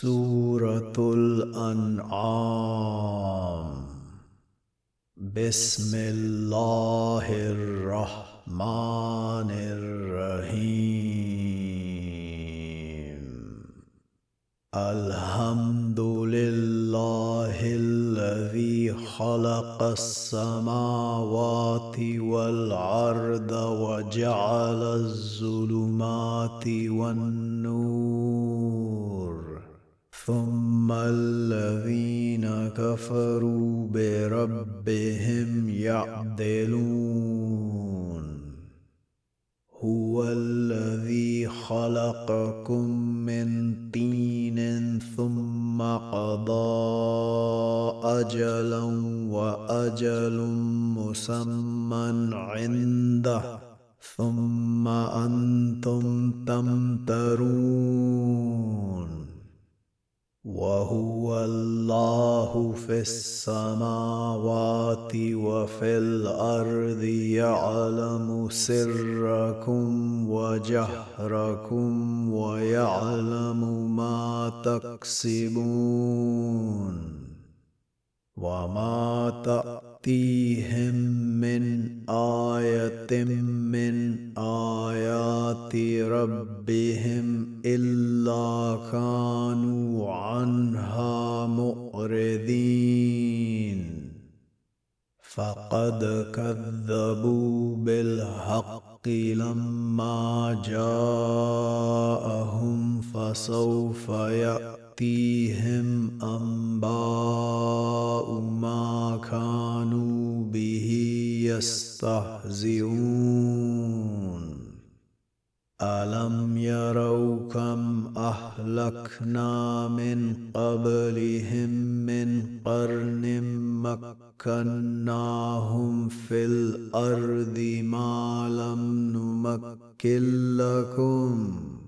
سورة الأنعام. بسم الله الرحمن الرحيم. الحمد لله الذي خلق السماوات والأرض وجعل الظلمات والنور ثم الذين كفروا بربهم يعدلون. هو الذي خلقكم من طين ثم قضى أجلا وأجل مسمى عنده. ثم أنتم تمترون. وهو الله في السماوات وفي الأرض يعلم سركم وجهركم ويعلم ما تكسبون. وما تاتيهم من إيه من ايات ربهم الا كانوا عنها مؤردين فقد كذبوا بالحق لما جاءهم فسوف ياتي ياتيهم انباء ما كانوا به يستهزئون الم يروا كم اهلكنا من قبلهم من قرن مكناهم في الأرض ما لم نمكن لكم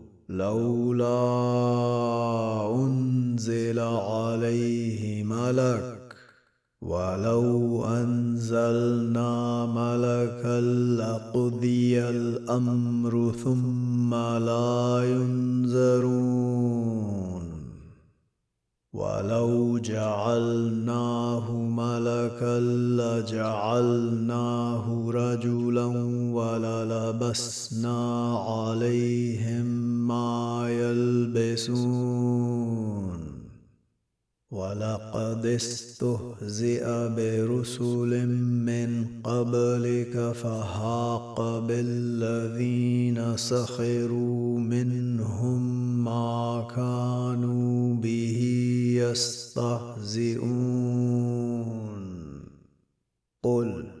لولا أنزل عليه ملك ولو أنزلنا ملكا لقضي الأمر ثم لا ينذرون. ولو جعلناه ملكا لجعلناه رجلا وللبسنا عليهم ما يلبسون. ولقد استهزئ برسل من قبلك فحاق بالذين سخروا منهم ما كانوا به يستهزئون. قل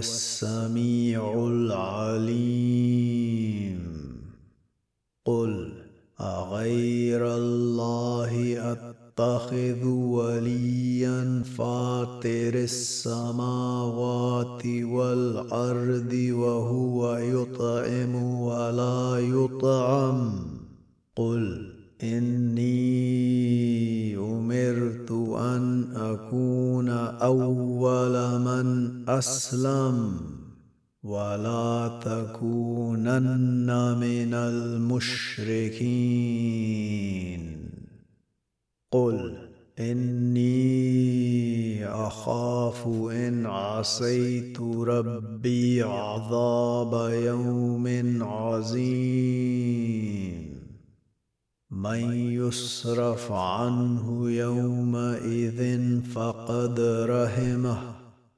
السميع العليم. قل أغير الله أتخذ وليا فاطر السماوات والأرض وهو يطعم ولا يطعم. قل إني أمرت أن أكون أول من أسلم تكونن من المشركين. قل إني أخاف إن عصيت ربي عذاب يوم عظيم. من يصرف عنه يومئذ فقد رحمه.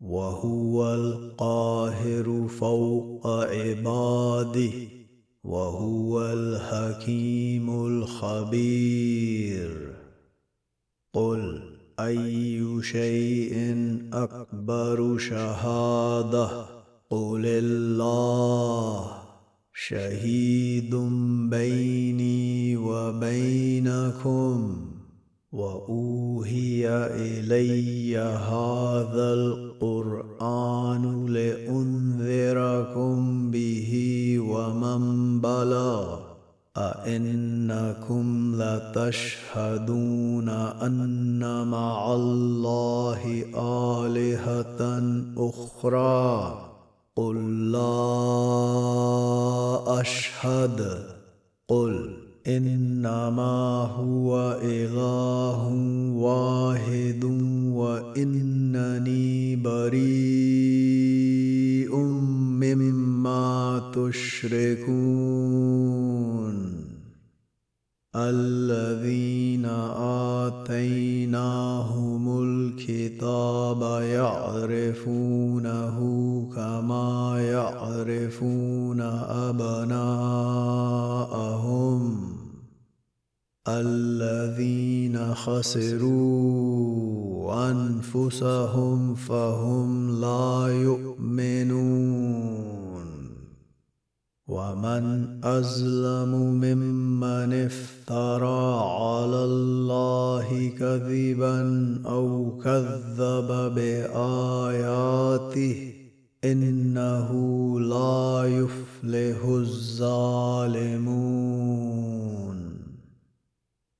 وهو القاهر فوق عباده وهو الحكيم الخبير. قل أي شيء أكبر شهادة؟ قل الله شهيد بيني وبينكم. وأوهي إلي هذا القرآن لأنذركم به ومن بلغ أئنكم لتشهدون أن مع الله آلهة أخرى. قل لا أشهد. قل إنما هو إله واحد وإنني بريء مما تشركون. خسروا أنفسهم فهم لا يؤمنون. ومن ازلم ممن افترى على الله كذبا أو كذب بآياته إنه لا يفلح الظالمون.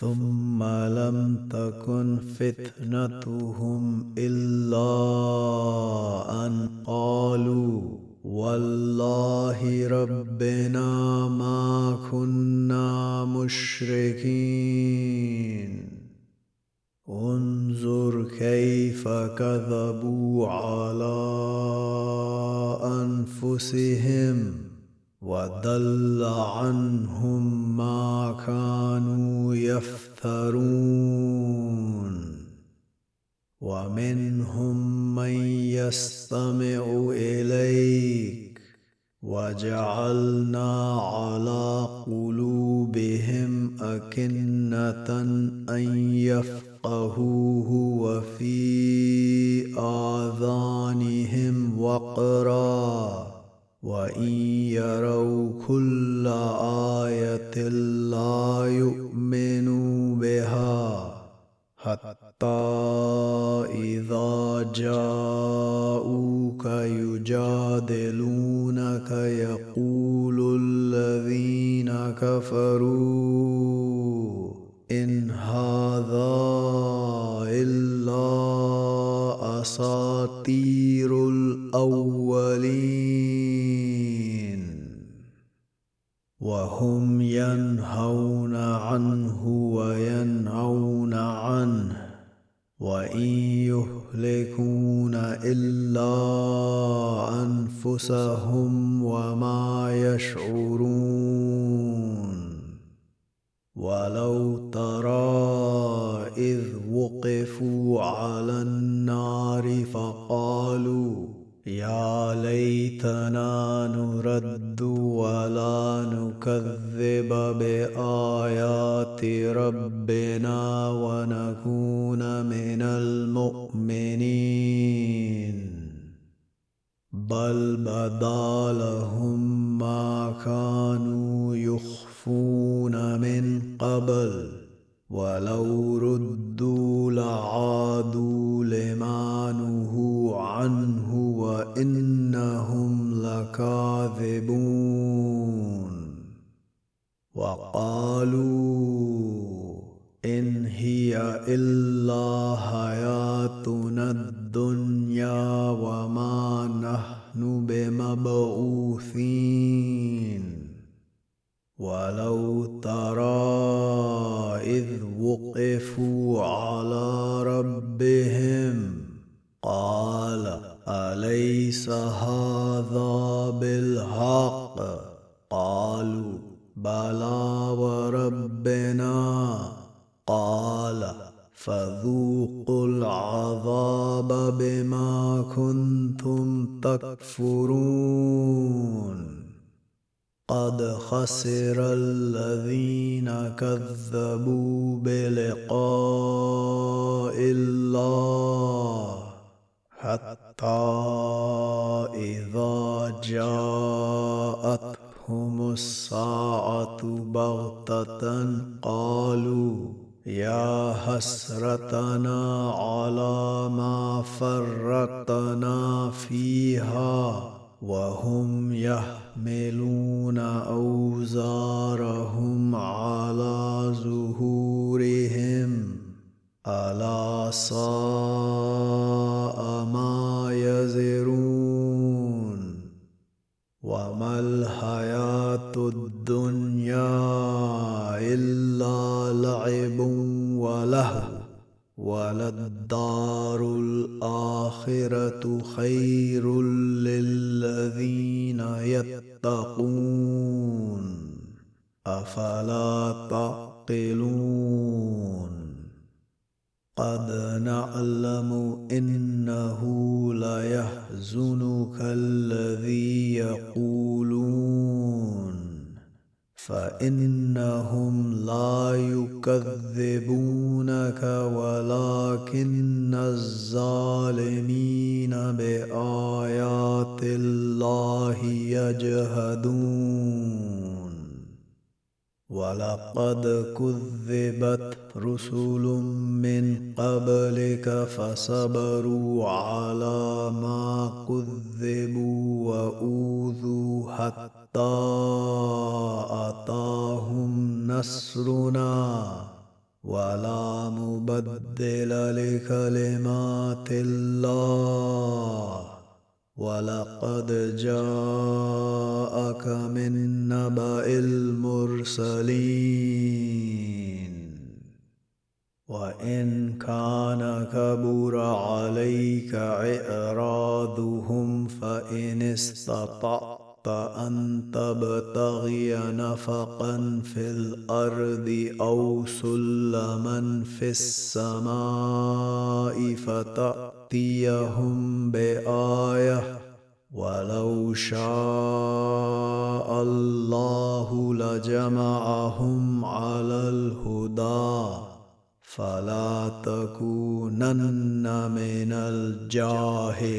ثم لم تكن فتنتهم إلا أن قالوا والله ربنا ما كنا مشركين. انظر كيف كذبوا على أنفسهم. وضل عنهم ما كانوا يفترون. ومنهم من يستمع إليك. وجعلنا على قلوبهم أكنة أن يفقهوه وفي آذانهم وقرا. وإن يروا كل آية لا يؤمنوا بها حتى إذا جاءوك يجادلونك يقول الذين كفروا Ramazan قد كذبت رسل من قبلك فصبروا شقاقا في الأرض أو سلما في السماء فتاتيهم بايه ولو شاء الله لجمعهم على الهدى فلا تكونن من الجاهلين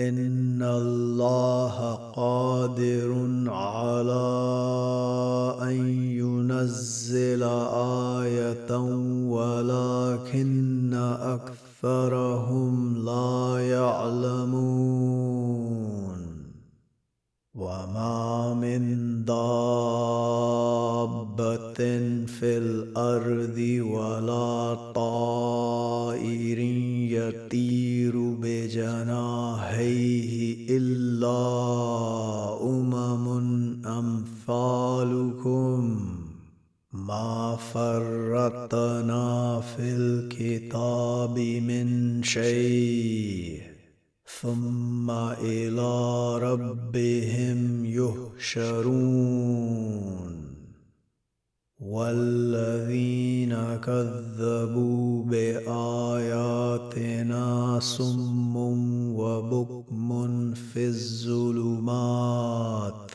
ان الله قادر على ان ينزل إيه ولكن اكثرهم لا يعلمون وما من دابه في الأرض ولا طائر يتيم بجناحيه إلا أمم أمثالكم ما فرطنا في الكتاب من شيء ثم إلى ربهم يحشرون. والذين كذبوا بآياتنا صم وبكم في الظلمات.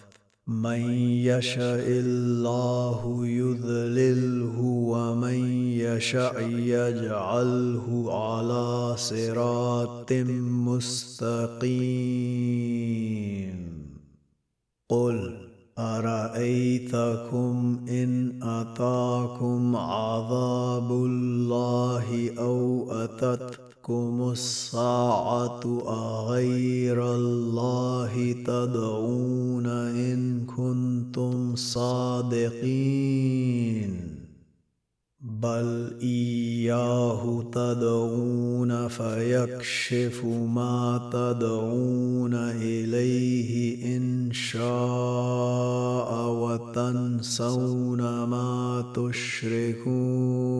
من يشاء الله يذلله ومن يشاء يجعله على صراط مستقيم. قل أرأيتكم إن أتاكم عذاب الله أتتكم تأتكم الساعة أغير الله تدعون إن كنتم صادقين؟ بل إياه تدعون فيكشف ما تدعون إليه إن شاء وتنسون ما تشركون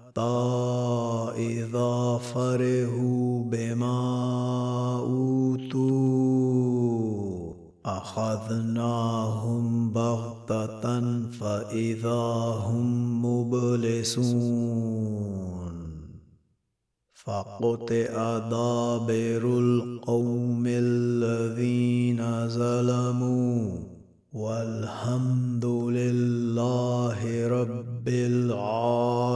إذا فرحوا بما أوتوا. أخذناهم بغتة فإذا هم مبلسون. فقطع دابر القوم الذين ظلموا. والحمد لله رب العالمين.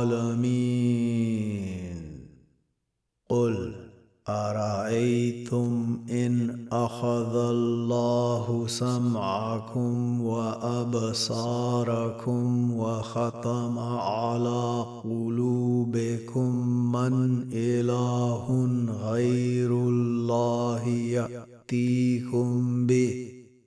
قل أرأيتم إن أخذ الله سمعكم وأبصاركم وختم على قلوبكم من إله غير الله يأتيكم به؟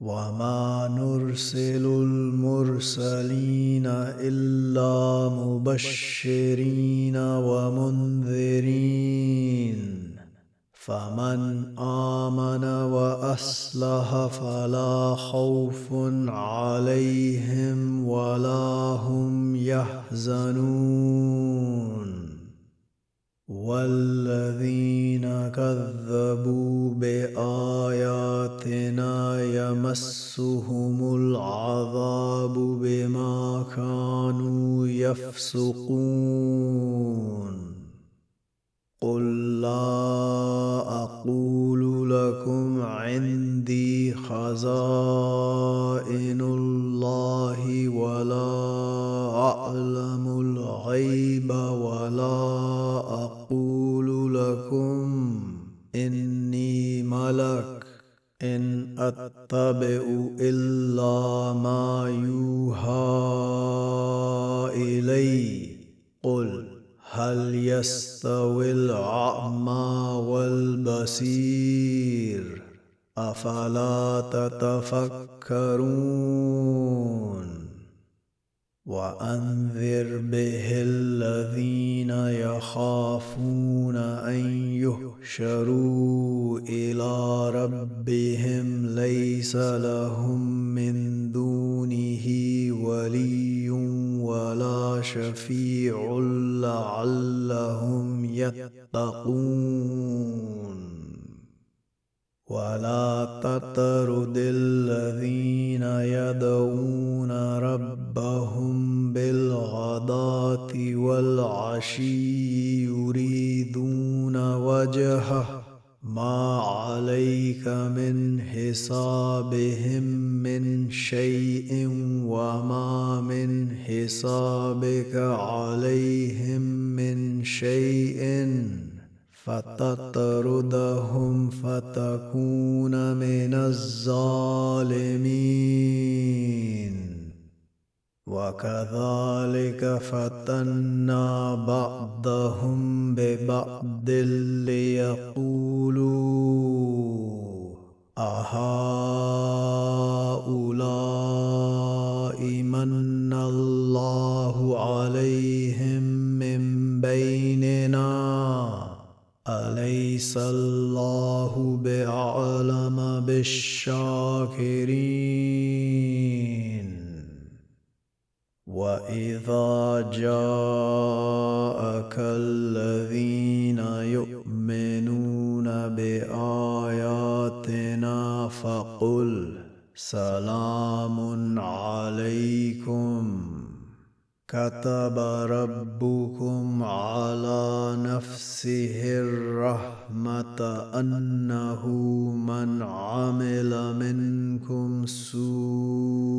وما نرسل المرسلين الا مبشرين ومنذرين فمن امن واصلح فلا خوف عليهم ولا هم يحزنون والذين كذبوا باياتنا يمسهم العذاب بما كانوا يفسقون. افلا تتفكرون تطرد الذين يدعون ربهم بالغداة والعشي يريدون وجهه ما عليك من حسابهم من شيء وما من حسابك عليهم من شيء فتطردهم وكذلك فتنا بعضهم ببعض ليقولوا أهؤلاء فقل سلام عليكم. كتب ربكم على نفسه الرحمة أنه من عمل منكم سوءا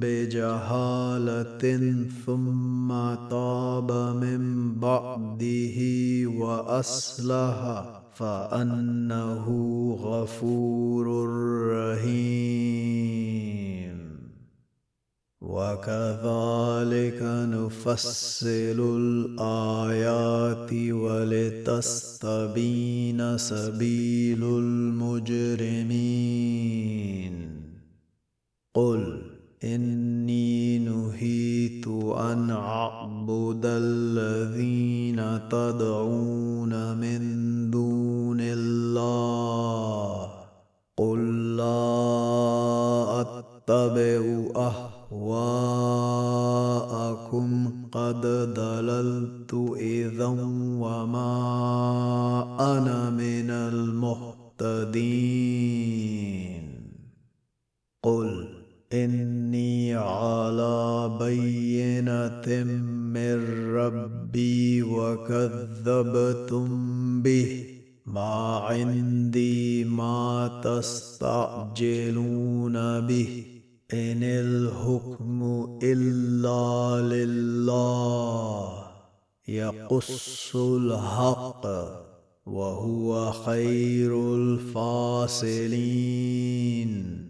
بجهالة ثم تاب من بعده وأصلح. فأنه غفور رحيم. وكذلك نفصل الآيات ولتستبين سبيل المجرمين. قل إني نهيت أن أعبد الذين تدعون من دون الله. قل لا أتبع أهواءكم. قد ضللت إذا وما أنا من المهتدين. قل إني على بينة من ربي وكذبتم به. ما عندي ما تستعجلون به. إن الحكم إلا لله. يقص الحق وهو خير الفاصلين.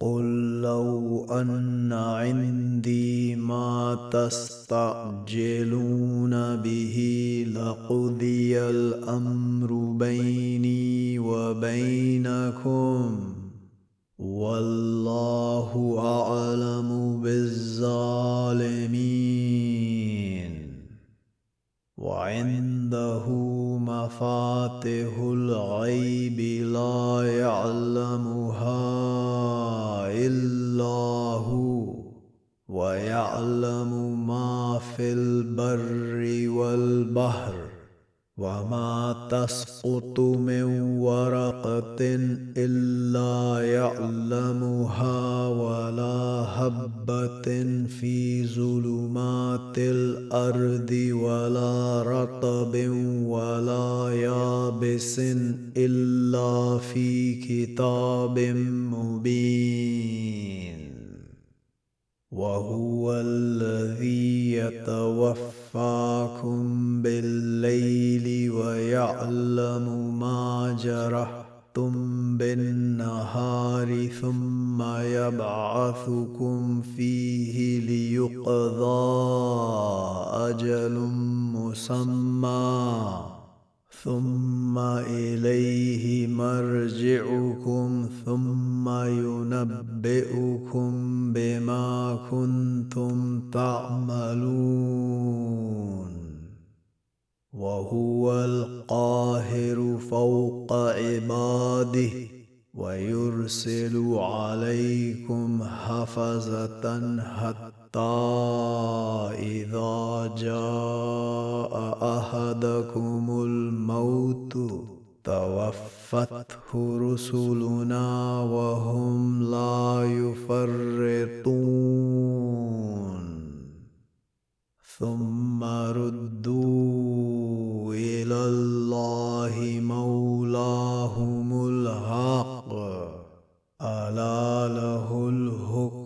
قل لو أن عندي ما تستعجلون به لقضي الأمر بيني وبينكم والله أعلم بالظالمين وعنده مفاتح الغيب لا يعلمها إلا هو ويعلم ما في البر والبحر. وما تسقط من ورقة إلا يعلمها ولا هبة في ظلمات الأرض ولا رطب ولا يابس إلا في كتاب مبين وهو الذي يتوفاكم بالليل ويعلم ما جرحتم بالنهار ثم يبعثكم فيه ليقضى أجل مسمى. ثم إليه مرجعكم ثم ينبئكم بما كنتم تعملون. وهو القاهر فوق عباده ويرسل عليكم حفظة حتى اذا جاء أحدكم الموت توفته رسلنا وهم لا يفرطون. ثم ردوا إلى الله مولاهم الحق. ألا له الحكم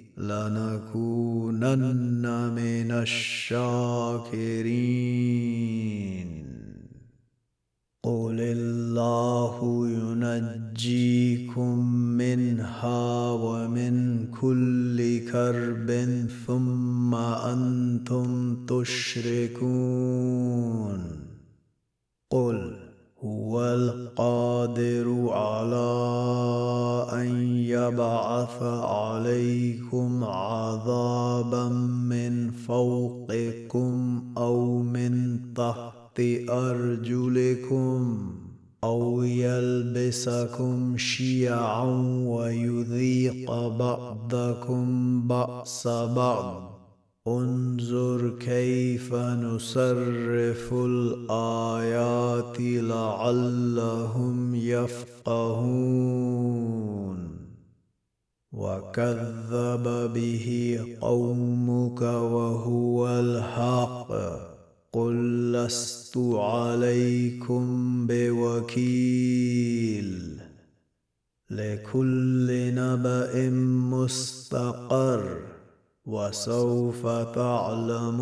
لنكونن من الشاكرين. قل الله ينجيكم منها ومن كل كرب ثم أنتم تشركون. قل هو القادر على أن يبعث عليكم عذابا من فوقكم أو من تحت تحت أرجلكم أو يلبسكم شيعا ويذيق بعضكم بأس بعض. انظر كيف نصرف الآيات لعلهم يفقهون. وكذب به قومك وهو الحق. قل لست عليكم بوكيل. لكل نبأ مستقر وسوف تعلمون.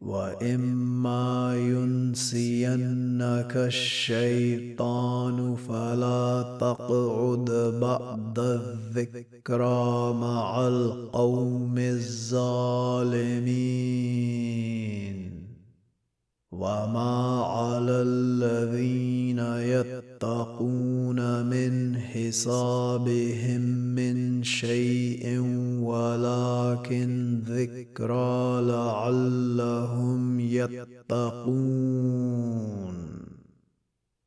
وإما ينسينك الشيطان فلا تقعد بعد الذكرى مع القوم الظالمين. وما على الذين يتقون من حسابهم من شيء ولكن ذكرى لعلهم يتقون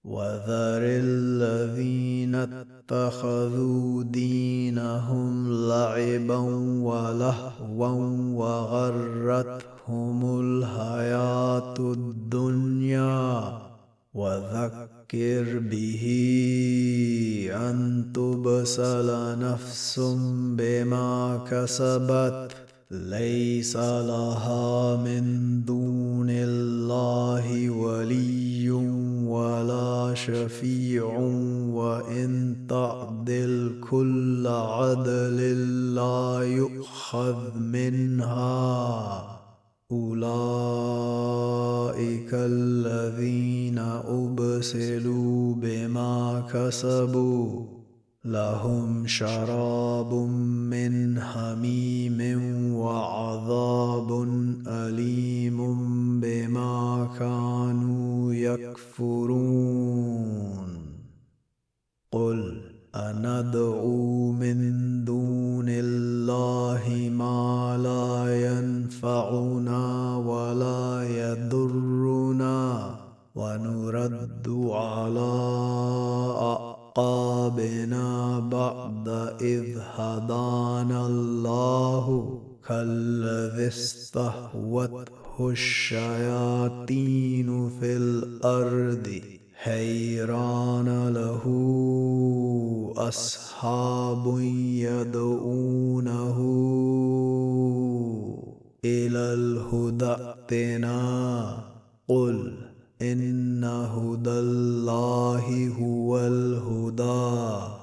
وذر الذين اتخذوا دينهم لعبا ولهوا وغرتهم الحياة الدنيا. وذكر به أن تبسل نفس بما كسبت ليس لها من دون الله ولي ولا شفيع وإن تعدل كل عدل لا يؤخذ منها. أولئك الذين أبسلوا بما كسبوا. لهم شراب من حميم وعذاب أليم بما كانوا يكفرون. قل أندعو من دون الله ما لا ينفعنا ولا يضرنا ونرد على أعقابنا هدانا الله كالذي استهوته الشياطين في الأرض. حيران له أصحاب يدعونه إلى الهدى. ائتنا. قل إن هدى الله هو الهدى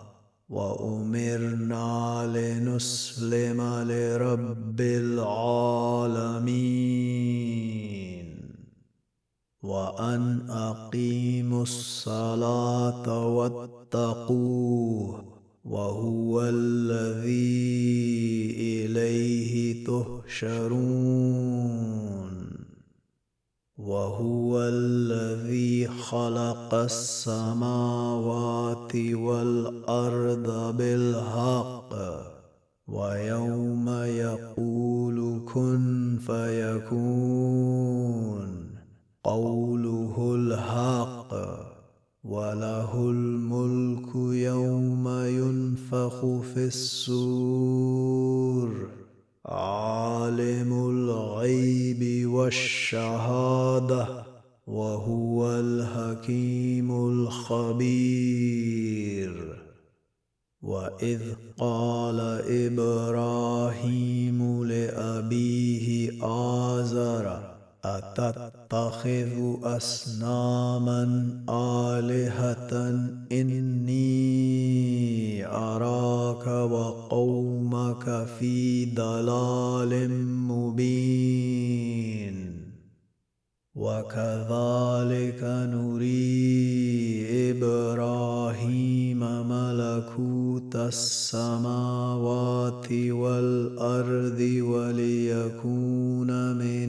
وأمرنا لنسلم لرب العالمين وأن أقيموا الصلاة واتقوه وهو الذي إليه تهشرون وهو الذي خلق السماوات والأرض بالحق. ويوم يقول كن فيكون. قوله الحق. وله الملك يوم ينفخ في السور. عالم الغيب والشهادة وهو الحكيم الخبير. وإذ قال إبراهيم لأبيه آزر أتتخذ اصناما الهه إني أراك وقومك في ضلال مبين. وكذلك نري إبراهيم ملكوت السماوات والأرض وليكون من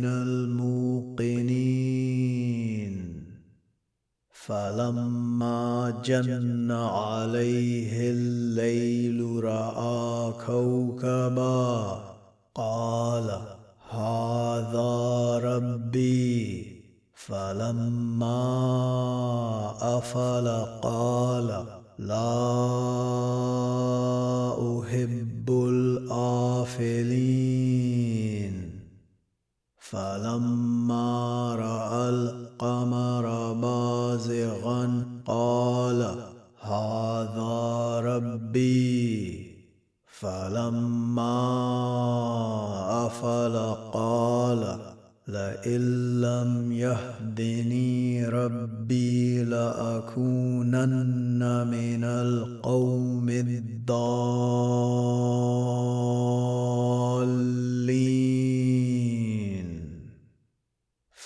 فلما جن عليه الليل رأى كوكبا قال هذا ربي. فلما أفل قال لا أحب الآفلين. فلما رأى القمر بازغا قال هذا ربي فلما افل قال لئن لم يهدني ربي لاكونن من القوم الضالين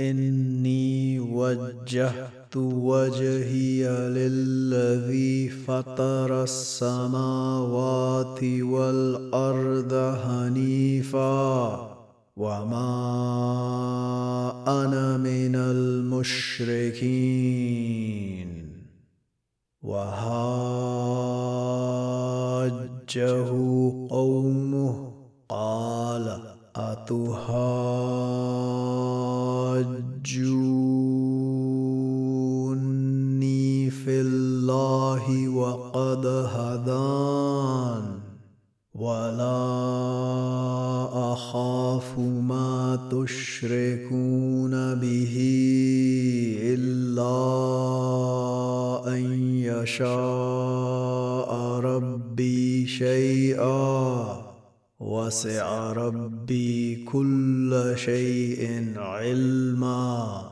إني وجهت وجهي للذي فطر السماوات والأرض حنيفا وما أنا من المشركين. وهاجه قومه قال اتهاجوني في الله وقد هدان ولا أخاف ما تشركون به إلا أن يشاء ربي شيئا. وسع ربي كل شيء علما.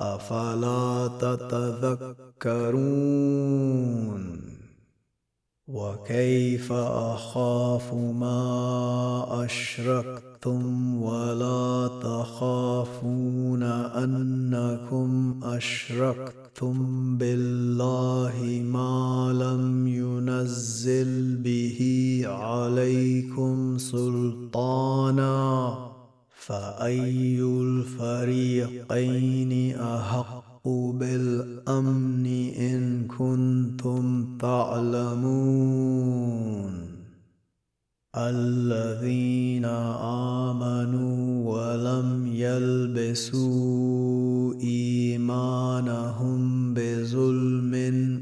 أفلا تتذكرون؟ وكيف أخاف ما اشركتم ولا تخافون أنكم أشركتم بالله ما لم ينزل به به عليكم سلطانا فأي الفريقين أحق بالأمن إن كنتم تعلمون الذين آمنوا ولم يلبسوا إيمانهم بظلم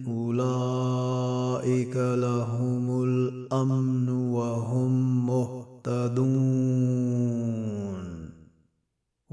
أولئك لهم الأمن وهم مهتدون.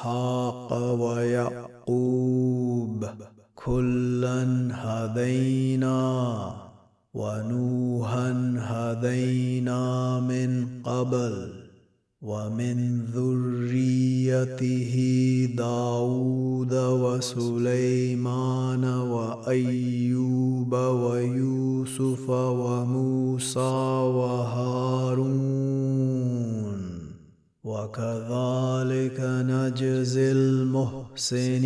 اسحاق ويعقوب كلا هدينا ونوحا هدينا من قبل ومن ذريته داود وسليمان وأيوب ويوسف وموسى وهارون وكذلك نجزي المحسنين.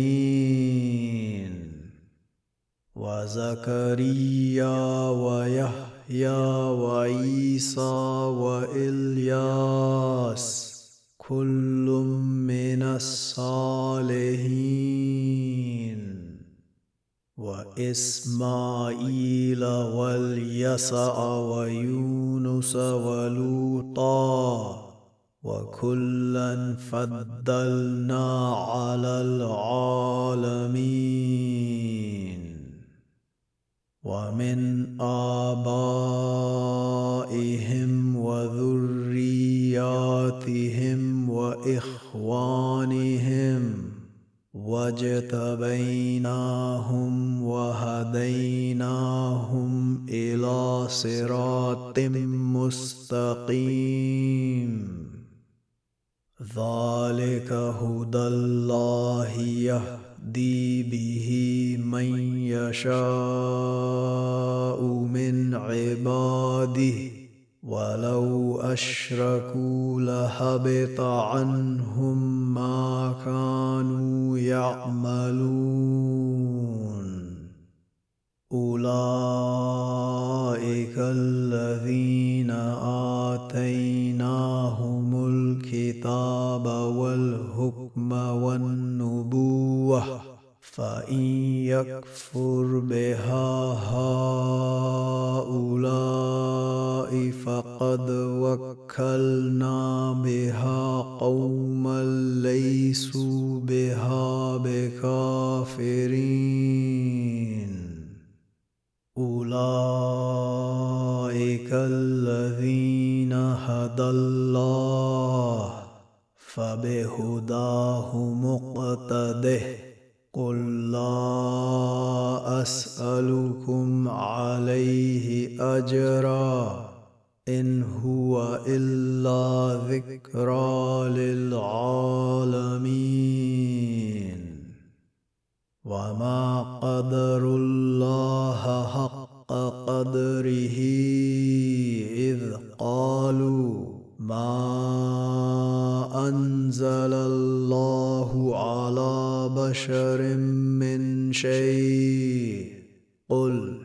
وزكريا ويحيى وعيسى وإلياس كل من الصالحين. وإسماعيل واليسع ويونس ولوطا وكلا فضلنا على العالمين. ومن آبائهم وذرياتهم وإخوانهم واجتبيناهم وهديناهم إلى صراط مستقيم. ذلك هدى الله يهدي به من يشاء من عباده ولو اشركوا لهبط عنهم ما كانوا يعملون أولئك الذين آتيناهم الكتاب والحكم والنبوة فإن يكفر بها هؤلاء فقد وكلنا بها قوما ليسوا بها بكافرين. أولئك الذين هدى الله فبهداه مقتده. قل لا أسألكم عليه أجرا إن هو إلا ذكرى للعالمين. وما قدر الله حق قدره اذ قالوا ما انزل الله على بشر من شيء قل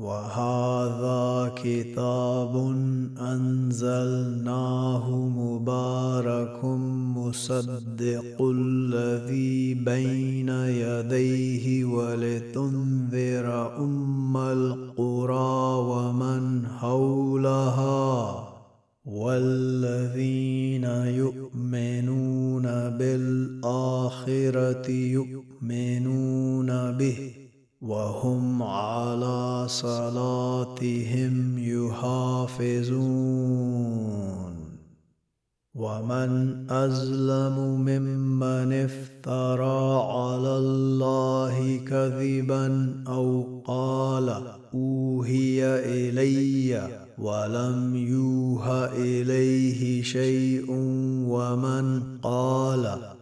وهذا كتاب أنزلناه مبارك مصدق الذي بين يديه ولتنذر أم القرى ومن حولها والذين يؤمنون بالآخرة يؤمنون به وهم على صلاتهم يحافظون. ومن ازلم ممن افترى على الله كذبا أو قال أوهي إلي ولم يوه إليه شيء ومن قال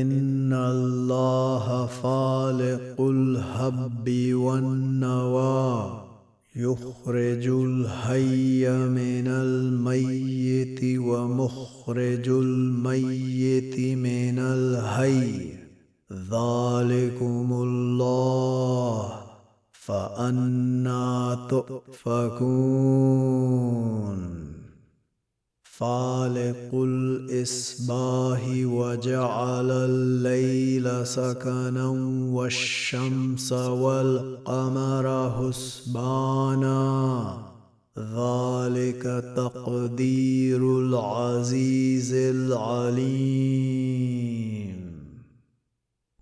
إن الله فالق الهب والنوى يخرج الحي من الميت ومخرج الميت من الحي. ذلكم الله فأنا تؤفكون. فالق الإصباح وجعل الليل سكنا والشمس والقمر حسبانا. ذلك تقدير العزيز العليم.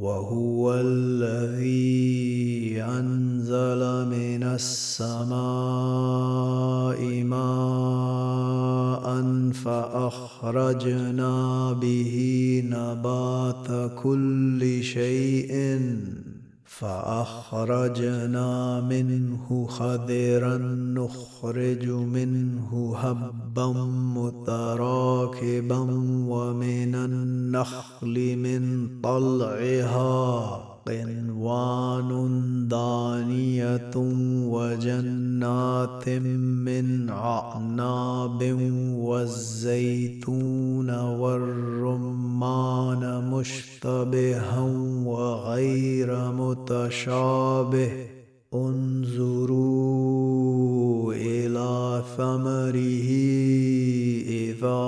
وهو الذي أنزل من السماء ماء فأخرجنا به نبات كل شيء فأخرجنا منه خضرا نخرج منه هبا متراكبا ومن النخل من طلعها. قنوان دانية وجنات من عقناب والزيتون والرمان مشتبها وغير متشابه انظروا إلى ثمره إذا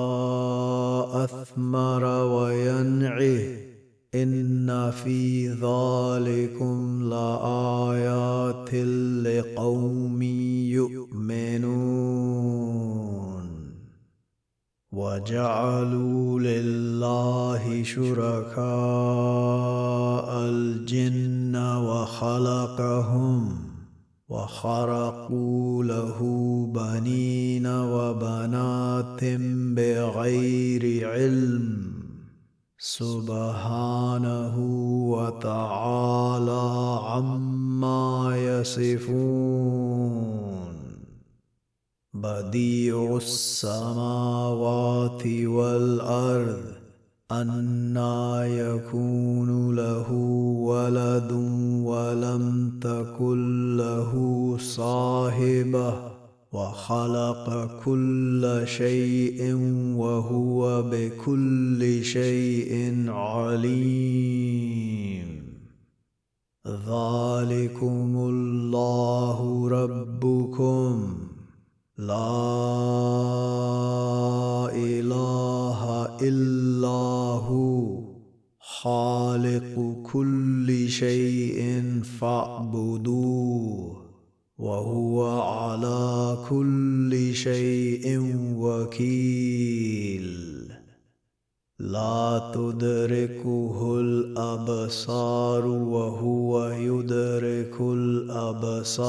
أثمر وينعه ان في ذلكم لايات لقوم يؤمنون وجعلوا لله شركاء الجن وخلقهم وخرقوا له بنين وبنات بغير علم سبحانه وتعالى عما يصفون. بديع السماوات والأرض أنا يكون له ولد ولم تكن له صاحبة. وخلق كل شيء وهو بكل شيء عليم. ذلكم الله ربكم. لا إله إلا هو. خالق كل شيء فاعبدوه. وهو على كل شيء وكيل. لا تدركه الأبصار وهو يدرك الأبصار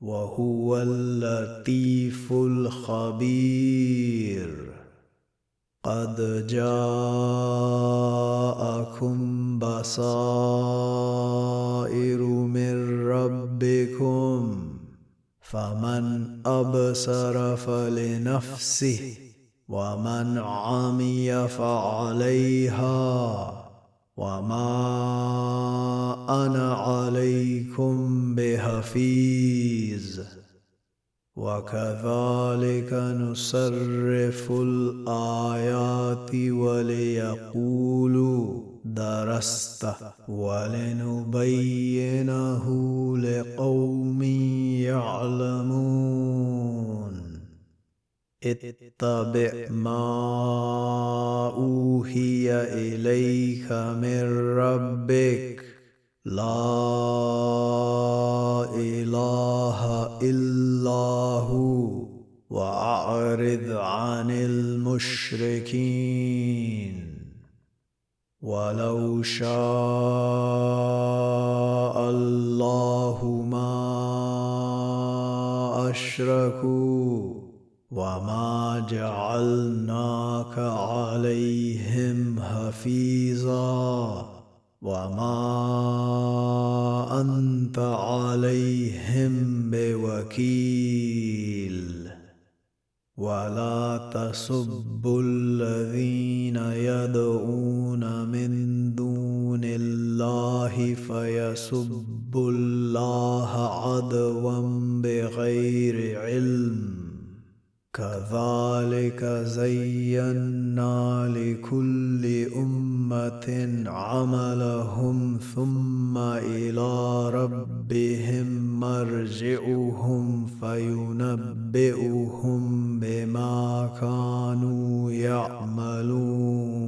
وهو اللطيف الخبير. قد جاءكم بصائر فمن أبصر فلنفسه ومن عمي فعليها وما أنا عليكم بحفيظ. وكذلك نصرف الآيات وليقولوا درست ولنبينه لقوم يعلمون. اتبع ما أوحي إليك من ربك. لا إله إلا هو وأعرض عن المشركين. ولو شاء الله ما أشركوا وما جعلناك عليهم حفيظا وما أنت عليهم بوكيل. ولا تسبوا الذين يدعون من دون الله فيسبوا الله عدوا بغير علم. كذلك زينا لكل أمة عملهم ثم إلى ربهم مرجعهم فينبئهم بما كانوا يعملون.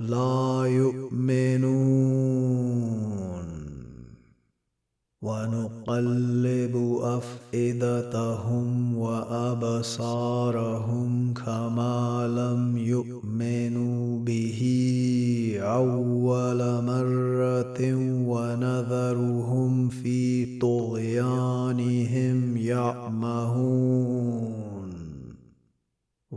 لا يؤمنون. ونقلب أفئدتهم وأبصارهم كما لم يؤمنوا به أول مرة ونذرهم في طغيانهم يعمهون.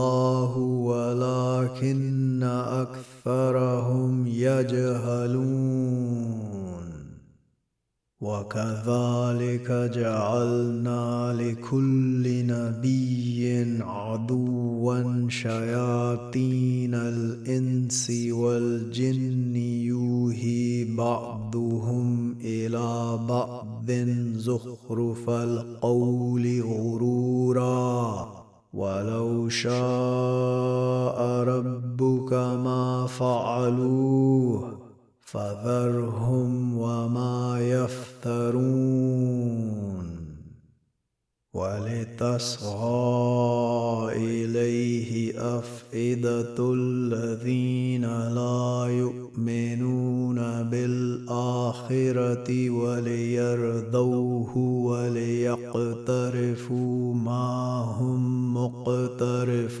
الله ولكن أكثرهم يجهلون. وكذلك جعلنا لكل نبي عدوا شياطين الإنس والجن يوهي بعضهم إلى بعض زخرف القول غرورا. ولو شاء ربك ما فعلوه فذرهم وما يفترون. ولتصغى إليه أفئدة الذين لا يؤمنون بالآخرة وليرضوه وليقترفوا ما هم مقترفون.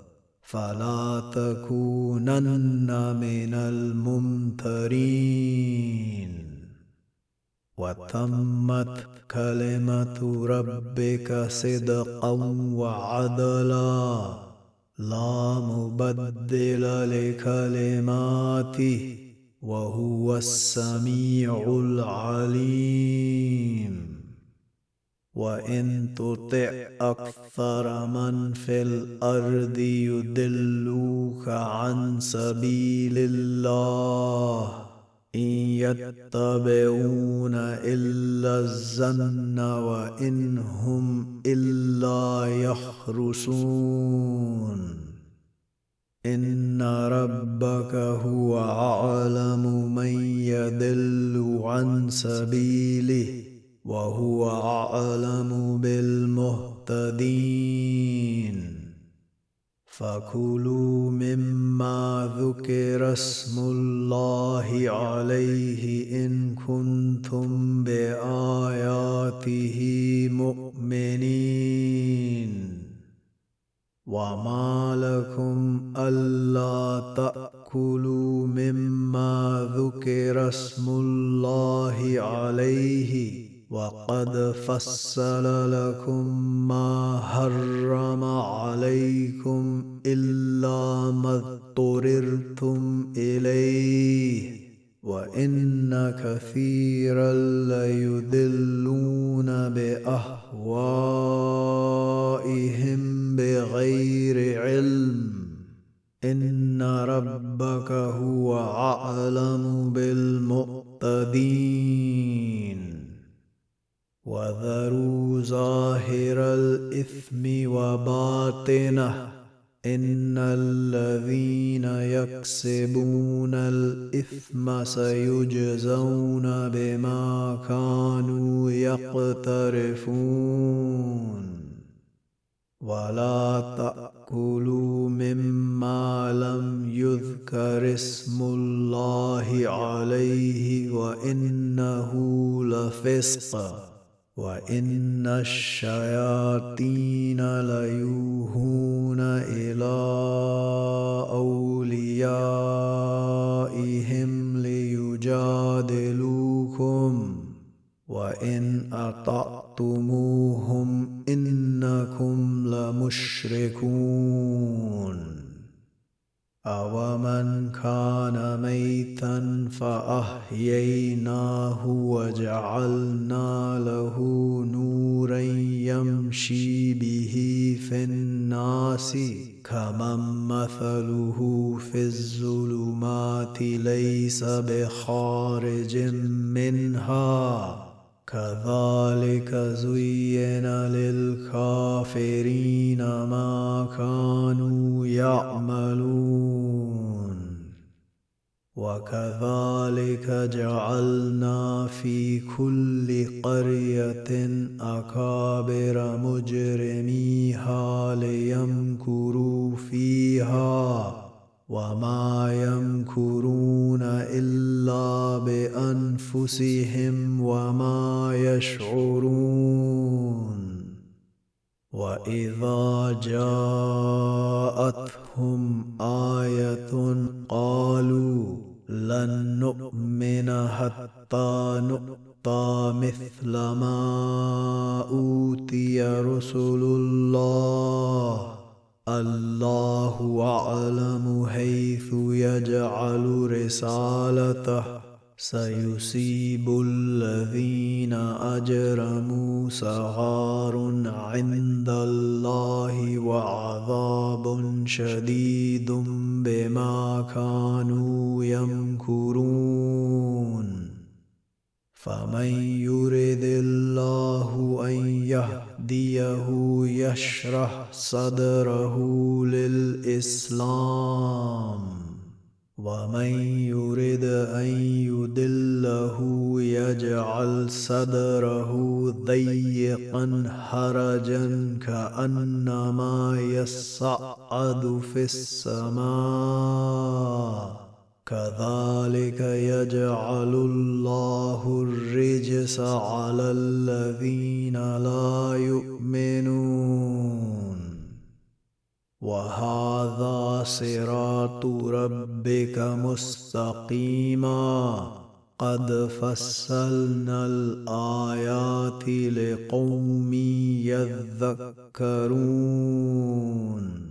فلا تكونن من الممترين. وتمت كلمة ربك صدقا وعدلا. لا مبدل لكلماته وهو السميع العليم. وان تطع أكثر من في الأرض يدلوك عن سبيل الله ان يتبعون الا الظن وان هم الا يخرسون ان ربك هو اعلم من يدل عن سبيله وهو أعلم بالمهتدين. فكلوا مما ذكر اسم الله عليه إن كنتم بآياته مؤمنين. وما لكم ألا تأكلوا مما ذكر اسم الله عليه وقد فصل لكم ما حرم عليكم إلا ما اضطررتم إليه وإن كثيرا ليذلون بأهوائهم بغير علم. إن ربك هو أعلم بالمؤتدين. وذروا ظاهر الإثم وباطنه. إن الذين يكسبون الإثم سيجزون بما كانوا يقترفون. ولا تأكلوا مما لم يذكر اسم الله عليه وإنه لفسق. وان الشياطين ليوهون إلى اوليائهم ليجادلوكم وان اطعتموهم انكم لمشركون بخارج منها. كذلك زين للكافرين ما كانوا يعملون. وكذلك جعلنا في كل قرية أكابر مجرميها فيها وما يمكرون الا بانفسهم وما يشعرون واذا جاءتهم إيه قالوا لن نؤمن حتى نؤتى مثل ما اوتي رسل الله الله أعلم حيث يجعل رسالته. سيصيب الذين أجرموا صغار عند الله وعذاب شديد بما كانوا يمكرون. فمن يرد الله ان يهديه يشرح صدره للاسلام ومن يرد ان يدله يجعل صدره ضيقا حرجا كانما يصعد في السماء كذلك يجعل الله الرجس على الذين لا يؤمنون. وهذا صراط ربك مستقيما. قد فصلنا الآيات لقوم يذكرون.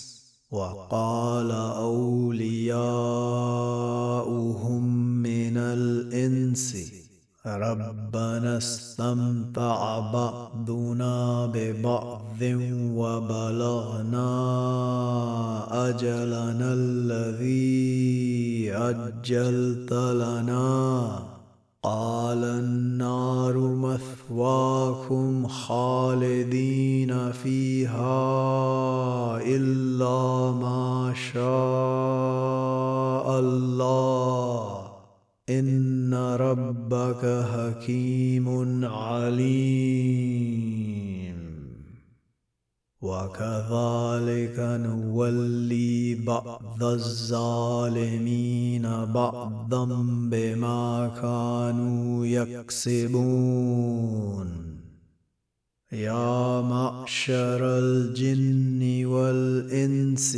وقال أولياؤهم من الإنس ربنا استمتع بعضنا ببعض وبلغنا أجلنا الذي أجلت لنا. قال النار مثواكم خالدين فيها إلا ما شاء الله. إن ربك حكيم عليم. وكذلك نولي بعض الظالمين بعضا بما كانوا يكسبون. يا معشر الجن والإنس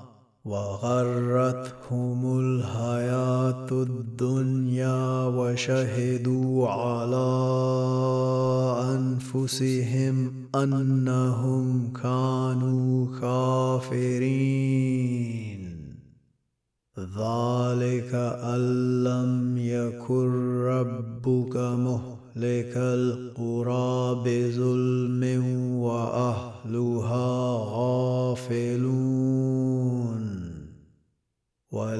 وغرتهم الحياة الدنيا وشهدوا على أنفسهم أنهم كانوا كافرين. ذلك أن لم يكن ربك مهلك القرى بظلم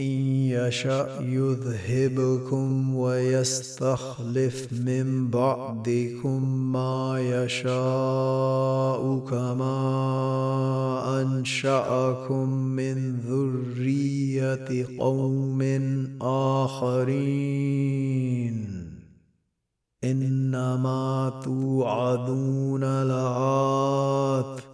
إن يشأ يذهبكم ويستخلف من بعدكم ما يشاء كما أنشأكم من ذرية قوم آخرين. إنما توعدون لآت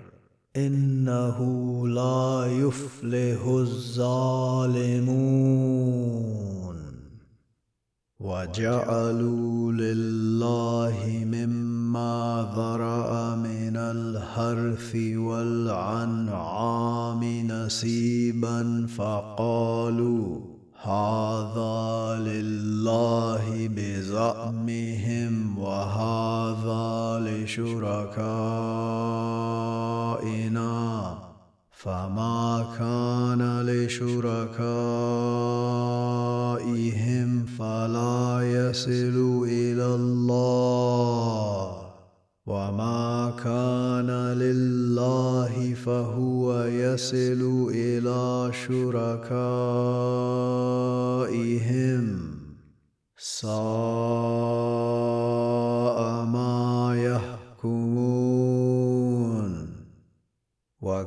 إنه لا يفلح الظالمون. وجعلوا لله مما ذرأ من الحرث والعنعام نسيبا فقالوا هذا لله بزعمهم وهذا لشركائنا. فما كان لشركائهم فلا يصل إلى الله. وما كان لله فهو يصل إلى شركائهم. ساء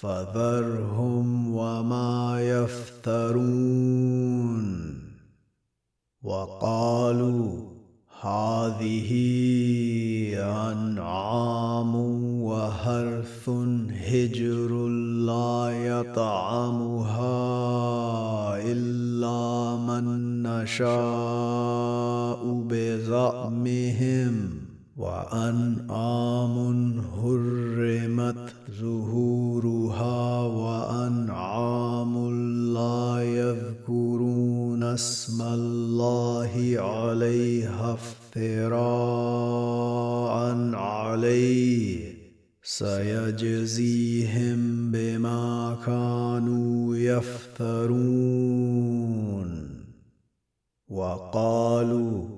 فذرهم وما يفترون. وقالوا هذه أنعام وحرث هجر لا يطعمها إلا من نشاء بزعمهم. وأنعام هرمت ظهورها وأنعام لا يذكرون اسم الله عليها افتراء عليه. سيجزيهم بما كانوا يفترون. وقالوا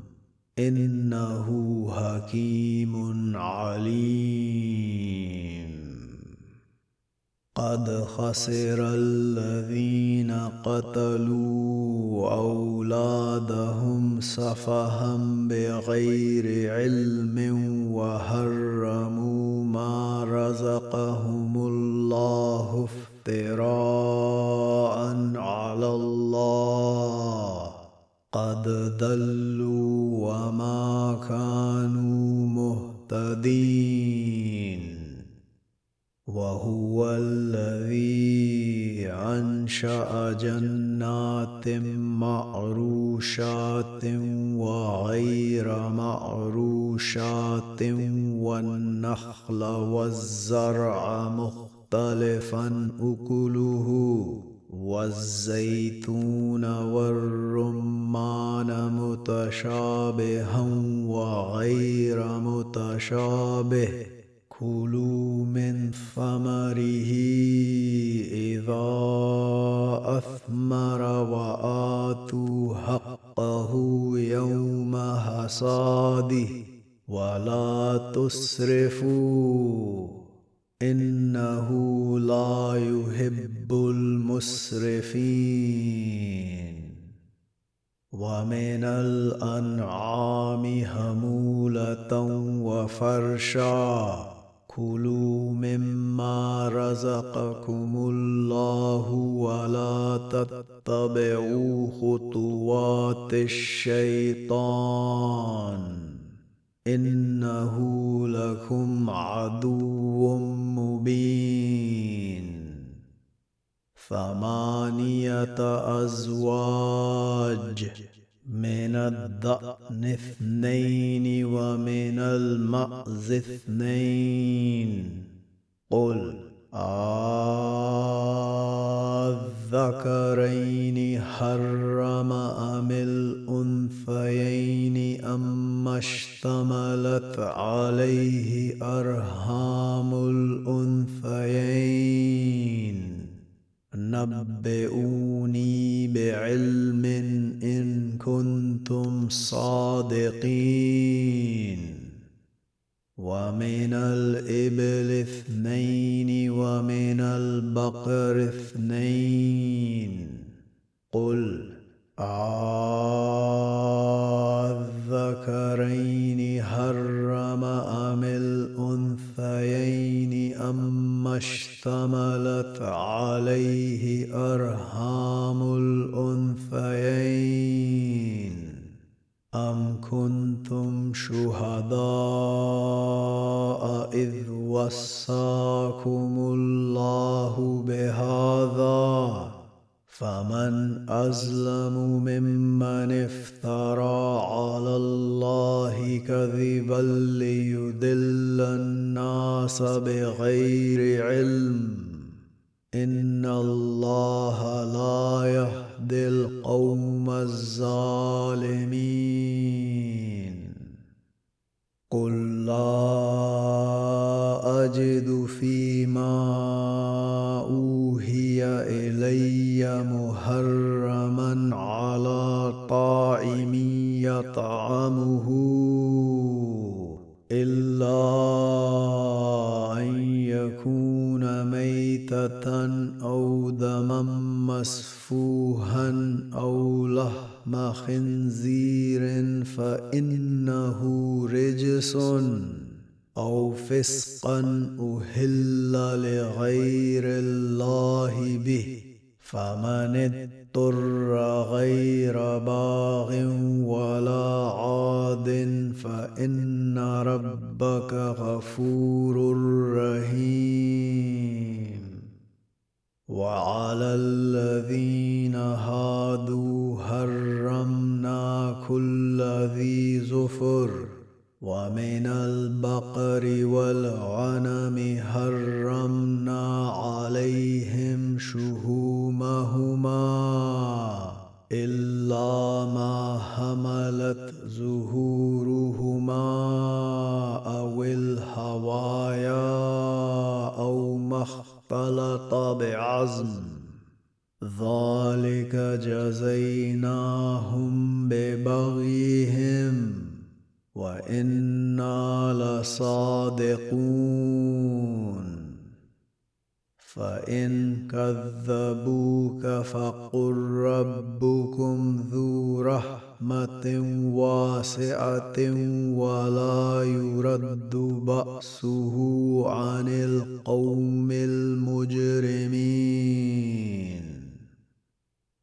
إنه حكيم عليم. قد خسر الذين قتلوا أولادهم سفها بغير علم وحرموا ما رزقهم الله افتراء على الله. قد ضلوا وما كانوا مهتدين. وهو الذي أنشأ جنات معروشات وغير معروشات والنخل والزرع مختلفا أكله. والزيتون والرمان متشابها وغير متشابه. كلوا من ثمره إذا أثمر وآتوا حقه يوم حصاده. ولا تسرفوا إنه لا يحب المسرفين. ومن الأنعام هموله وفرشا. كلوا مما رزقكم الله ولا تتبعوا خطوات الشيطان. إنه لكم عدو مبين. ثمانية أزواج من الضأن اثنين ومن المأز اثنين. قل الذكرين حرم أم الأنثيين أم اشتملت عليه أرهام الأنثيين؟ نبئوني بعلم إن كنتم صادقين. ومن الإبل اثنين ومن البقر اثنين. قل الذكرين حرم أم الأنثيين أم اشتملت عليه أرحام الأنثيين؟ ام كنتم شهداء اذ وصاكم الله بهذا فمن ازلم ممن افترى على الله كذبا ليدل الناس بغير علم ان الله لا يهدي القوم الظالمين. قل لا أجد فيما اوحي إلي محرما على طاعم يطعمه إلا أو دما مسفوها أو لحم خنزير فإنه رجس أو فسقا أهل لغير الله به فمن اضطر غير باغ ولا عاد فإن ربك غفور رحيم. وعلى الذين هادوا حرمنا كل ذي زفر ومن البقر والغنم حرمنا عليهم شهومهما إلا ما حملت ظهورهما أو الهوايا ما اختلط بعزم ذلك جزيناهم ببغيهم وإنا لصادقون. فإن كذبوك فقل ربكم ذو رحمة واسعة ولا يرد بأسه عن القوم المجرمين.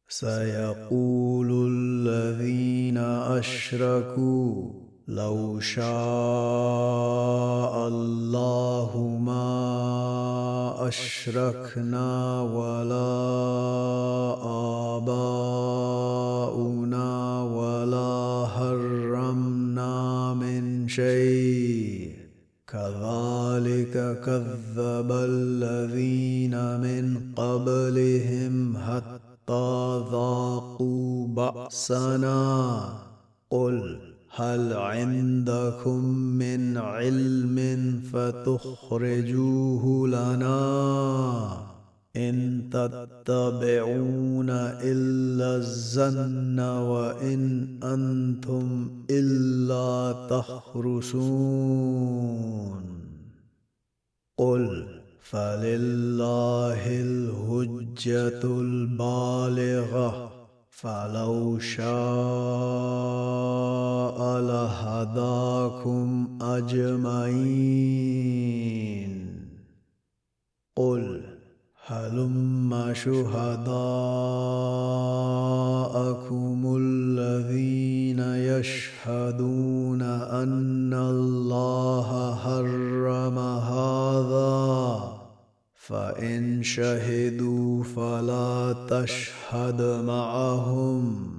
سيقول الذين أشركوا لو شاء الله ما أشركنا ولا آباؤنا ولا حرمنا من شيء. كذلك كذب الذين من قبلهم حتى ذاقوا بأسنا تخرسون قل فلله الهجه البالغه فلو شاء لهداكم اجمعين. قل هلم شهداءكم الذين يشهدون أن الله حرم هذا. فإن شهدوا فلا تشهد معهم.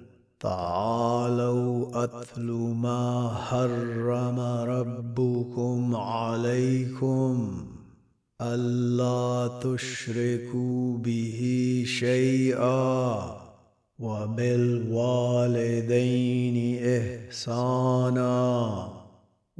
تعالوا أتل ما حرم ربكم عليكم ألا تشركوا به شيئا وبالوالدين إحسانا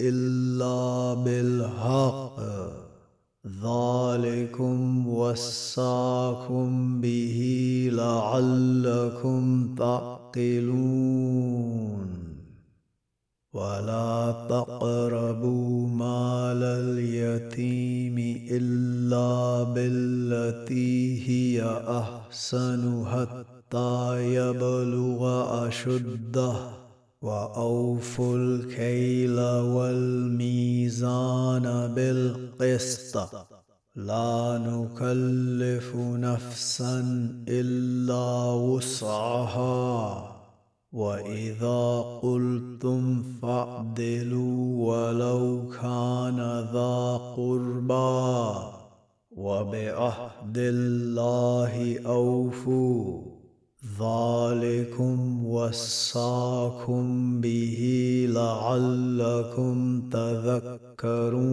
إلا بالحق. ذلكم وصاكم به لعلكم تعقلون. ولا تقربوا مال اليتيم إلا بالتي هي أحسن حتى يبلغ أشده. وأوفوا الكيل والميزان بالقسط. لا نكلف نفسا إلا وسعها. وإذا قلتم فاعدلوا ولو كان ذا قربى. وبعهد الله أوفوا. ذلكم وصاكم به لعلكم تذكرون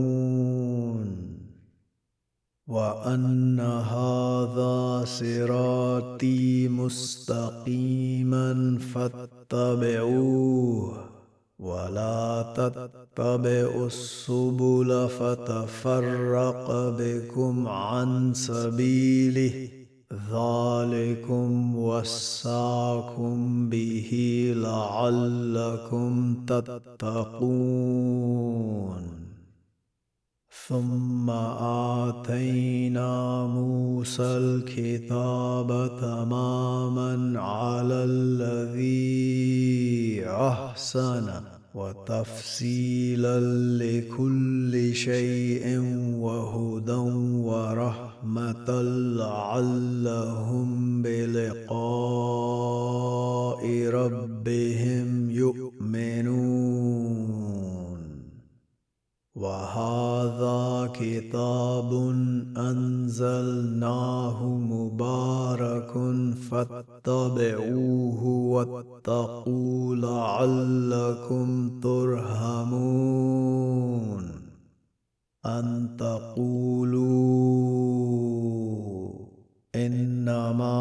وأن هذا صراطي مستقيما فاتبعوه ولا تتبعوا السبل فتفرق بكم عن سبيله ذلكم وصاكم به لعلكم تتقون. ثم آتينا موسى الكتاب تماما على الذي أحسن. وتفصيلا لكل شيء وهدى ورحمة لعلهم بلقاء ربهم يؤمنون. وهذا كتاب أنزلناه مبارك فاتبعوه واتقوا لعلكم ترهمون أن تقولوا إنما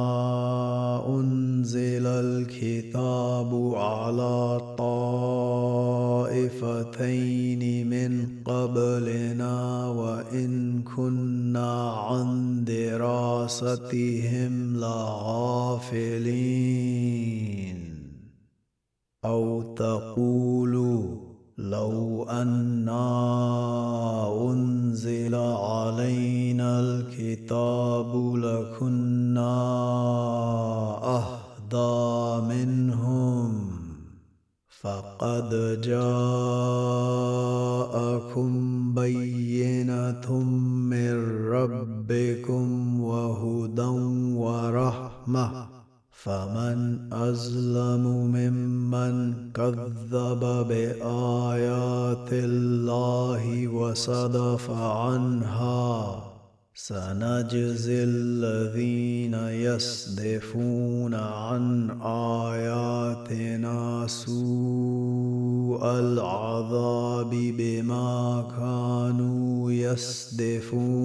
أنزل الكتاب على طائفتين من قبلنا وإن كنا عن دراستهم لغافلين. أو تقولوا لو أنا أنزل علينا الكتاب لكنا أهدى منهم فقد جاءكم بينة من ربكم وهدى ورحمة. فمن ازلم ممن كذب بآيات الله وصدف عنها سنجزي الذين يصدفون عن آياتنا سوء العذاب بما كانوا يصدفون.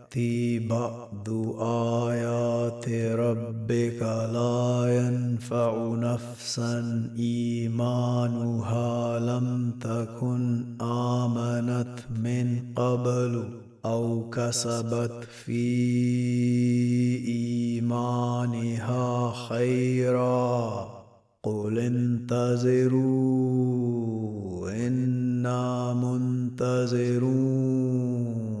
بعض آيات ربك لا ينفع نفسا. إيمانها لم تكن آمنت من قبل أو كسبت في إيمانها خيرا. قل انتظروا إنا منتظرون.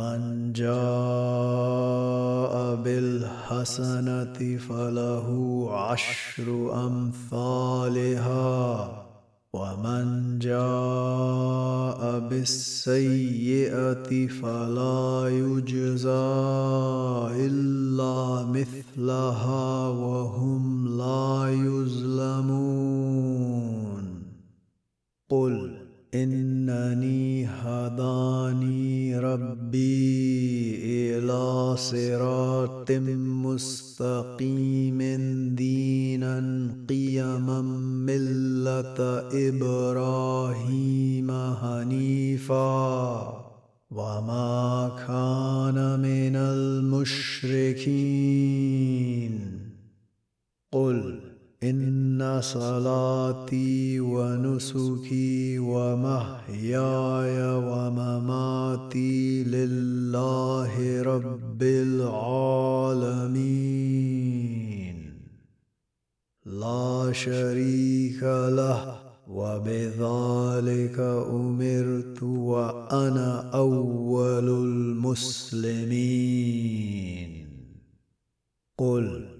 من جاء بالحسنة فله عشر أمثالها. ومن جاء بالسيئة فلا يجزى إلا مثلها وهم لا يظلمون. قل إنني هداني ربي إلى صراط مستقيم دينا قيما ملة إبراهيم حنيفا. وما كان من المشركين. قل إن صلاتي ونسكي ومحياي ومماتي لله رب العالمين. لا شريك له وبذلك أمرت وأنا أول المسلمين. قل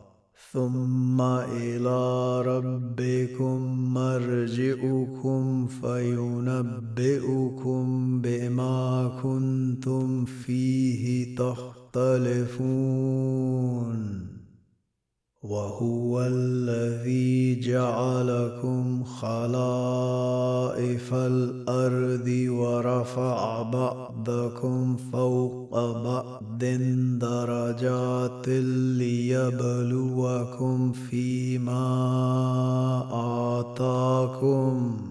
ثم إلى ربكم مرجئكم فينبئكم بما كنتم فيه تختلفون. وهو الذي جعلكم خلائف الأرض ورفع بعضكم فوق بعض درجات ليبلوكم فيما آتاكم.